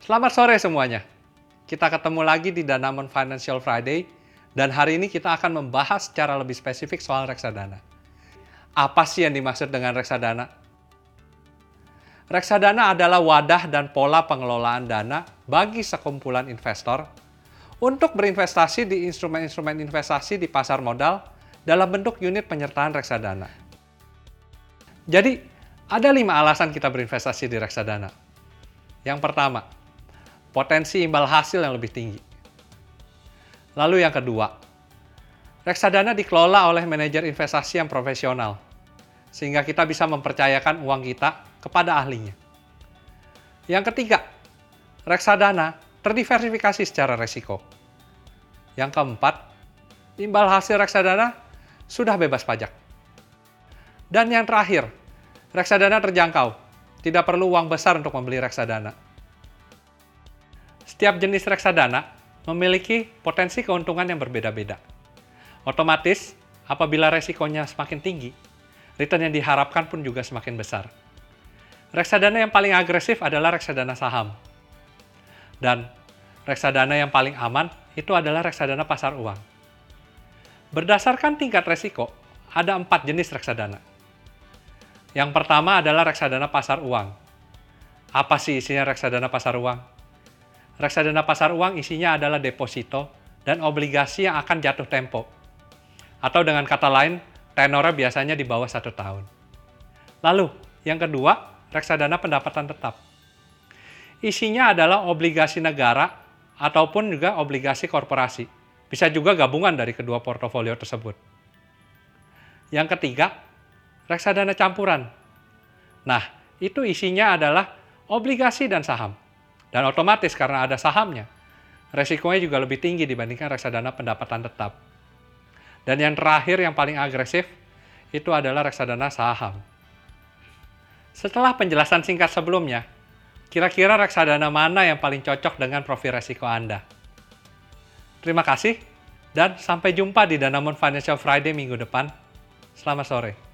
Selamat sore semuanya. Kita ketemu lagi di Danamon Financial Friday dan hari ini kita akan membahas secara lebih spesifik soal reksadana. Apa sih yang dimaksud dengan reksadana? Reksadana adalah wadah dan pola pengelolaan dana bagi sekumpulan investor untuk berinvestasi di instrumen-instrumen investasi di pasar modal dalam bentuk unit penyertaan reksadana. Jadi, ada lima alasan kita berinvestasi di reksadana. Yang pertama, potensi imbal hasil yang lebih tinggi. Lalu yang kedua, reksadana dikelola oleh manajer investasi yang profesional, sehingga kita bisa mempercayakan uang kita kepada ahlinya. Yang ketiga, reksadana terdiversifikasi secara resiko. Yang keempat, imbal hasil reksadana sudah bebas pajak. Dan yang terakhir, Reksadana terjangkau, tidak perlu uang besar untuk membeli reksadana. Setiap jenis reksadana memiliki potensi keuntungan yang berbeda-beda. Otomatis, apabila resikonya semakin tinggi, return yang diharapkan pun juga semakin besar. Reksadana yang paling agresif adalah reksadana saham. Dan reksadana yang paling aman itu adalah reksadana pasar uang. Berdasarkan tingkat resiko, ada empat jenis reksadana. Yang pertama adalah reksadana pasar uang. Apa sih isinya reksadana pasar uang? Reksadana pasar uang isinya adalah deposito dan obligasi yang akan jatuh tempo. Atau dengan kata lain, tenornya biasanya di bawah satu tahun. Lalu, yang kedua, reksadana pendapatan tetap. Isinya adalah obligasi negara ataupun juga obligasi korporasi. Bisa juga gabungan dari kedua portofolio tersebut. Yang ketiga, reksadana campuran. Nah, itu isinya adalah obligasi dan saham. Dan otomatis karena ada sahamnya, resikonya juga lebih tinggi dibandingkan reksadana pendapatan tetap. Dan yang terakhir yang paling agresif itu adalah reksadana saham. Setelah penjelasan singkat sebelumnya, kira-kira reksadana mana yang paling cocok dengan profil resiko Anda? Terima kasih dan sampai jumpa di Danamon Financial Friday minggu depan. Selamat sore.